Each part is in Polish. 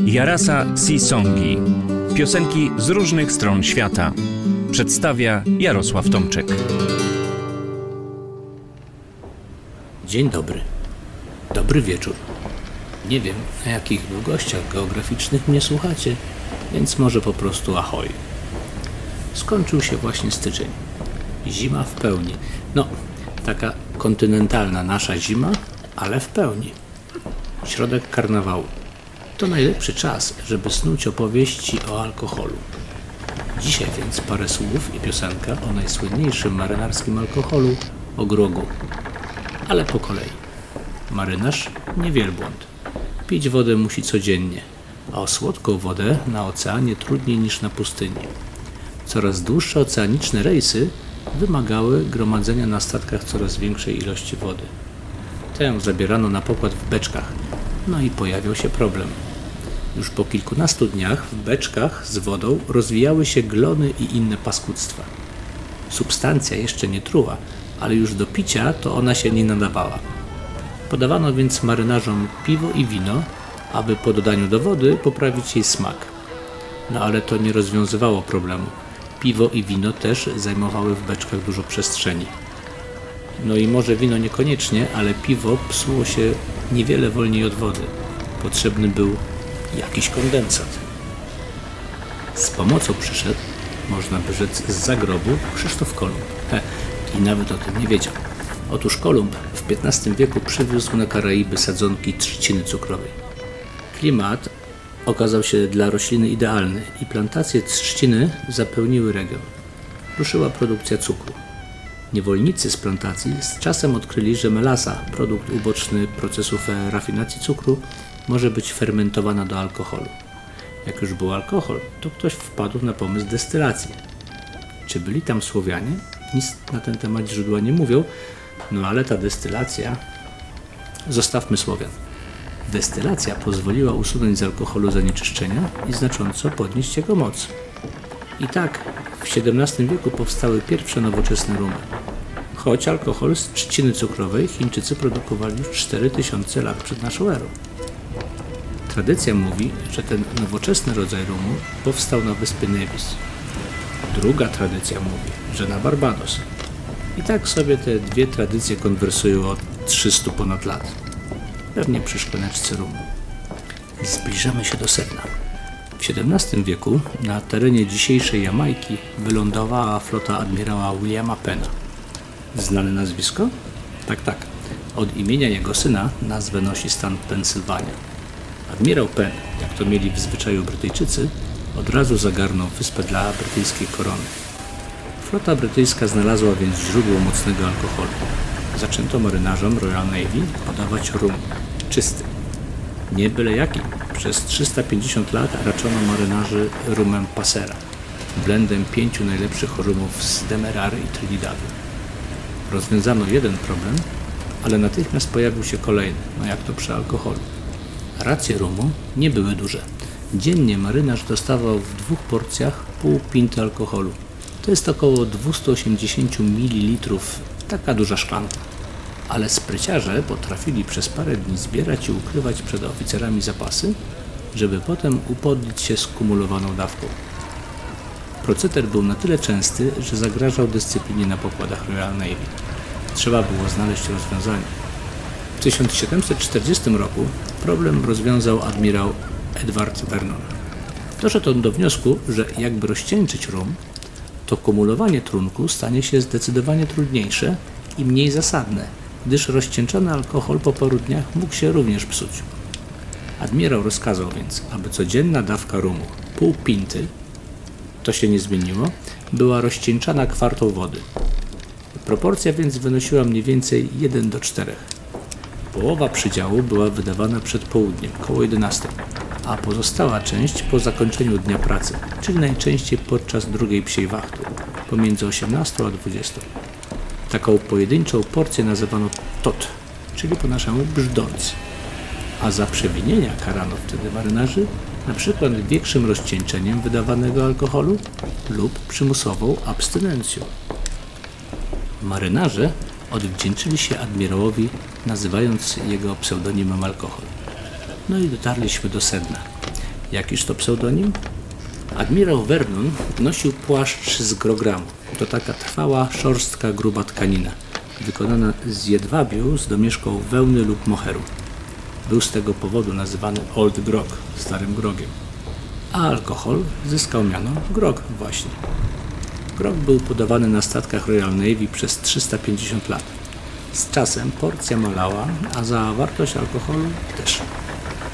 Jarasa Songi. Piosenki z różnych stron świata. Przedstawia Jarosław Tomczyk. Dzień dobry. Dobry wieczór. Nie wiem, na jakich długościach geograficznych mnie słuchacie, więc może po prostu ahoj. Skończył się właśnie styczeń. Zima w pełni. No, taka kontynentalna nasza zima, ale w pełni. Środek karnawału. To najlepszy czas, żeby snuć opowieści o alkoholu. Dzisiaj więc parę słów i piosenka o najsłynniejszym marynarskim alkoholu, o grogu. Ale po kolei. Marynarz nie wielbłąd. Pić wodę musi codziennie, a o słodką wodę na oceanie trudniej niż na pustyni. Coraz dłuższe oceaniczne rejsy wymagały gromadzenia na statkach coraz większej ilości wody. Tę zabierano na pokład w beczkach, no i pojawiał się problem. Już po kilkunastu dniach w beczkach z wodą rozwijały się glony i inne paskudztwa. Substancja jeszcze nie truła, ale już do picia to ona się nie nadawała. Podawano więc marynarzom piwo i wino, aby po dodaniu do wody poprawić jej smak. No ale to nie rozwiązywało problemu. Piwo i wino też zajmowały w beczkach dużo przestrzeni. No i może wino niekoniecznie, ale piwo psuło się niewiele wolniej od wody. Potrzebny był jakiś kondensat. Z pomocą przyszedł, można by rzec z zagrobu, Krzysztof Kolumb. He, I nawet o tym nie wiedział. Otóż Kolumb w XV wieku przywiózł na Karaiby sadzonki trzciny cukrowej. Klimat okazał się dla rośliny idealny i plantacje trzciny zapełniły region. Ruszyła produkcja cukru. Niewolnicy z plantacji z czasem odkryli, że melasa, produkt uboczny procesów rafinacji cukru, może być fermentowana do alkoholu. Jak już był alkohol, to ktoś wpadł na pomysł destylacji. Czy byli tam Słowianie? Nic na ten temat źródła nie mówią, no ale ta destylacja. Zostawmy Słowian. Destylacja pozwoliła usunąć z alkoholu zanieczyszczenia i znacząco podnieść jego moc. I tak w XVII wieku powstały pierwsze nowoczesne rumy. Choć alkohol z trzciny cukrowej Chińczycy produkowali już 4000 lat przed naszą erą. Tradycja mówi, że ten nowoczesny rodzaj rumu powstał na wyspie Nevis. Druga tradycja mówi, że na Barbados. I tak sobie te dwie tradycje konwersują od 300 ponad lat. Pewnie przy szklaneczce rumu. Zbliżamy się do sedna. W XVII wieku na terenie dzisiejszej Jamajki wylądowała flota admirała Williama Penna. Znane nazwisko? Tak, tak. Od imienia jego syna nazwę nosi stan Pensylwania. Admirał Penn, jak to mieli w zwyczaju Brytyjczycy, od razu zagarnął wyspę dla brytyjskiej korony. Flota brytyjska znalazła więc źródło mocnego alkoholu. Zaczęto marynarzom Royal Navy podawać rum, czysty. Nie byle jaki. Przez 350 lat raczono marynarzy rumem Passera, blendem pięciu najlepszych rumów z Demerary i Trinidadu. Rozwiązano jeden problem, ale natychmiast pojawił się kolejny, no jak to przy alkoholu. Racje rumu nie były duże. Dziennie marynarz dostawał w dwóch porcjach pół pinty alkoholu. To jest około 280 ml, taka duża szklanka. Ale spryciarze potrafili przez parę dni zbierać i ukrywać przed oficerami zapasy, żeby potem upodlić się skumulowaną dawką. Proceder był na tyle częsty, że zagrażał dyscyplinie na pokładach Royal Navy. Trzeba było znaleźć rozwiązanie. W 1740 roku problem rozwiązał admirał Edward Vernon. Doszedł on do wniosku, że jakby rozcieńczyć rum, to kumulowanie trunku stanie się zdecydowanie trudniejsze i mniej zasadne, gdyż rozcieńczony alkohol po paru dniach mógł się również psuć. Admirał rozkazał więc, aby codzienna dawka rumu, pół pinty, to się nie zmieniło, była rozcieńczana kwartą wody. Proporcja więc wynosiła mniej więcej 1 do 4. Połowa przydziału była wydawana przed południem, koło 11, a pozostała część po zakończeniu dnia pracy, czyli najczęściej podczas drugiej psiej wachty, pomiędzy 18 a 20. Taką pojedynczą porcję nazywano tot, czyli po naszemu brzdąc. A za przewinienia karano wtedy marynarzy na przykład większym rozcieńczeniem wydawanego alkoholu lub przymusową abstynencją. Marynarze odwdzięczyli się admirałowi, nazywając jego pseudonimem alkohol. No i dotarliśmy do sedna. Jakiż to pseudonim? Admirał Vernon nosił płaszcz z grogramu. To taka trwała, szorstka, gruba tkanina, wykonana z jedwabiu z domieszką wełny lub moheru. Był z tego powodu nazywany Old Grog, starym grogiem. A alkohol zyskał miano grog właśnie. Grog był podawany na statkach Royal Navy przez 350 lat. Z czasem porcja malała, a zawartość alkoholu też.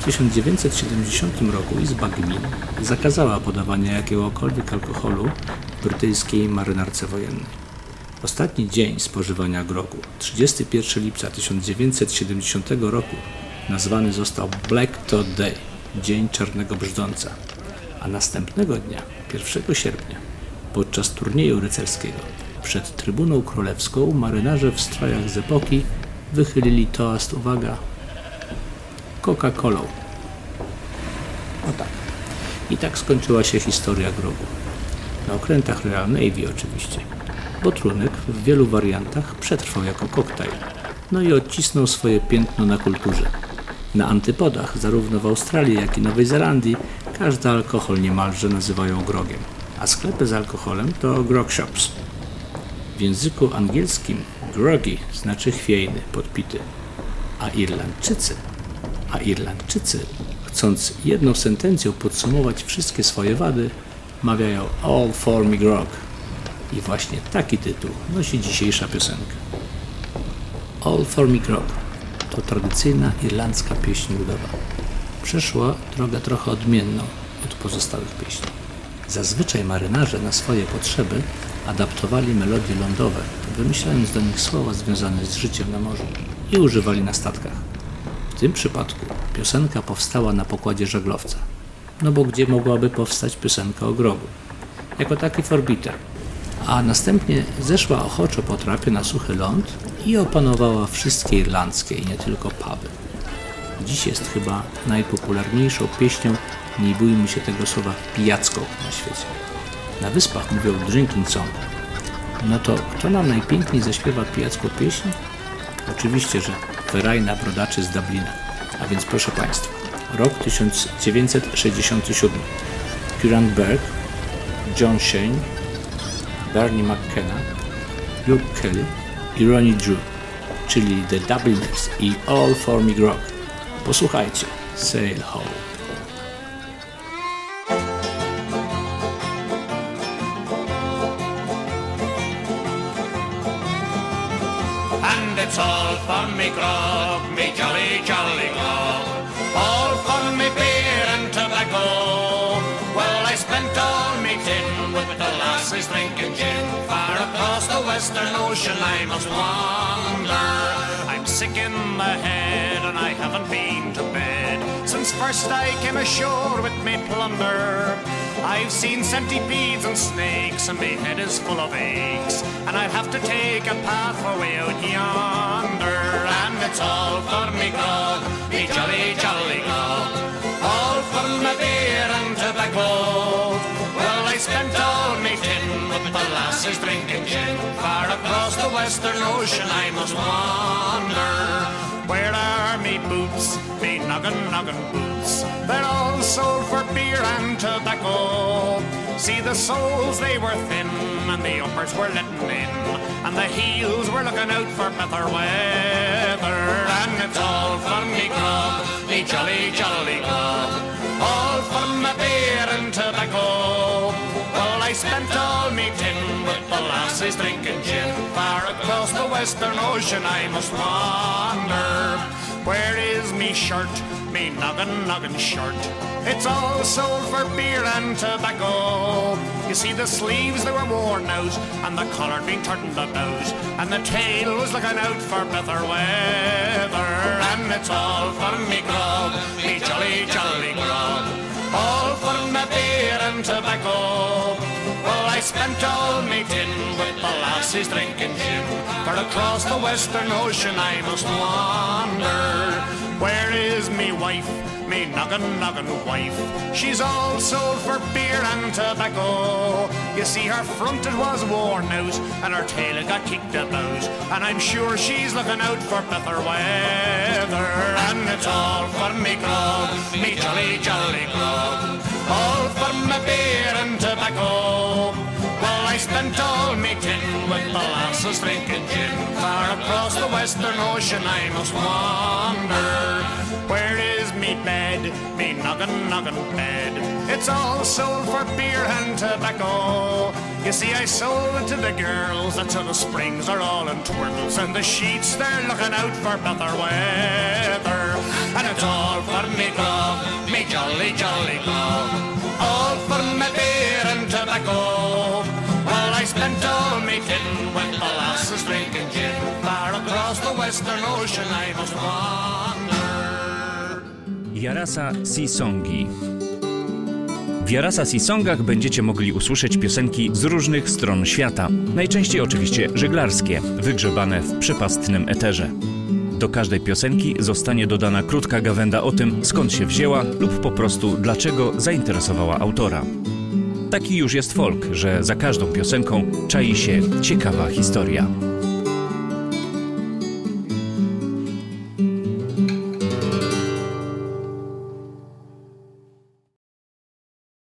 W 1970 roku Izba Gmin zakazała podawania jakiegokolwiek alkoholu brytyjskiej marynarce wojennej. Ostatni dzień spożywania grogu, 31 lipca 1970 roku, nazwany został Black Todd Day, Dzień Czarnego Brzdąca, a następnego dnia, 1 sierpnia, podczas turnieju rycerskiego, przed trybuną królewską marynarze w strojach z epoki wychylili toast, uwaga, Coca-Colą. No tak. I tak skończyła się historia grogu. Na okrętach Royal Navy oczywiście, bo trunek w wielu wariantach przetrwał jako koktajl, no i odcisnął swoje piętno na kulturze. Na antypodach, zarówno w Australii, jak i Nowej Zelandii, każdy alkohol niemalże nazywają grogiem, a sklepy z alkoholem to grog shops. W języku angielskim groggy znaczy chwiejny, podpity, a Irlandczycy, a Irlandczycy, chcąc jedną sentencją podsumować wszystkie swoje wady, mawiają All for me grog. I właśnie taki tytuł nosi dzisiejsza piosenka. All for me grog to tradycyjna irlandzka pieśń ludowa. Przeszła drogę trochę odmienną od pozostałych pieśni. Zazwyczaj marynarze na swoje potrzeby adaptowali melodie lądowe, wymyślając do nich słowa związane z życiem na morzu i używali na statkach. W tym przypadku piosenka powstała na pokładzie żaglowca. No bo gdzie mogłaby powstać piosenka o grogu? Jako taki forbiter. A następnie zeszła ochoczo po trapie na suchy ląd i opanowała wszystkie irlandzkie i nie tylko puby. Dziś jest chyba najpopularniejszą pieśnią, nie bójmy się tego słowa, pijacką na świecie. Na wyspach mówią drinking song. No to kto nam najpiękniej zaśpiewa pijacką pieśń? Oczywiście, że Ferajna Brodaczy z Dublina. A więc proszę Państwa, rok 1967. Kieran Berg, John Shane, Bernie McKenna, Luke Kelly i Ronnie Drew, czyli The Dubliners i All For Me Grog. Posłuchajcie, Sail Home. All for me grog, me jolly, jolly grog. All for me beer and tobacco. Well, I spent all me tin with the lasses drinking gin. Far across the western ocean I must wander. I'm sick in the head and I haven't been to bed since first I came ashore with me plunder. I've seen centipedes and snakes, and my head is full of aches. And I'll have to take a path for way out yonder. And it's all for me grog, me jolly, jolly grog. All for my beer and tobacco. Well, I spent all me tin with the lasses drinking gin. Far across the western ocean I must wander. Where are me boots, me noggin noggin boots? They're all sold for beer and tobacco. See the soles they were thin, and the uppers were letting in, and the heels were looking out for better weather. And it's all for me grog, me jolly jolly grog, all for my beer and tobacco. Well, I spent all me tin with the lasses drinking gin. Far across the western ocean I must wander. Where me shirt, me noggin noggin shirt? It's all sold for beer and tobacco. You see the sleeves they were worn out, and the collar been turned about, and the tail was looking out for better weather. And it's all for me grog, me jolly jolly grog, all for my beer and tobacco. Well, I spent all me tin with the lassies drinking gin. For across the western ocean I must wander. Where is me wife? Me noggin noggin wife. She's all sold for beer and tobacco. You see, her front it was worn out, and her tail it got kicked about. And I'm sure she's looking out for better weather. And it's all for me grog, me jolly jolly grog. All for my beer and tobacco. Well, I spent all me tin molasses drinking gin. Far across the western ocean I must wander. Where is me bed, me noggin, noggin bed? It's all sold for beer and tobacco. You see, I sold it to the girls to the springs are all in twirls, and the sheets they're looking out for better weather. And it's all for me grog, me jolly, jolly grog. All for me beer and tobacco. Western ocean I must wander. Jarasa Sisongi. W Jarasa Sisongach będziecie mogli usłyszeć piosenki z różnych stron świata. Najczęściej oczywiście żeglarskie, wygrzebane w przepastnym eterze. Do każdej piosenki zostanie dodana krótka gawenda o tym, skąd się wzięła lub po prostu dlaczego zainteresowała autora. Taki już jest folk, że za każdą piosenką czai się ciekawa historia.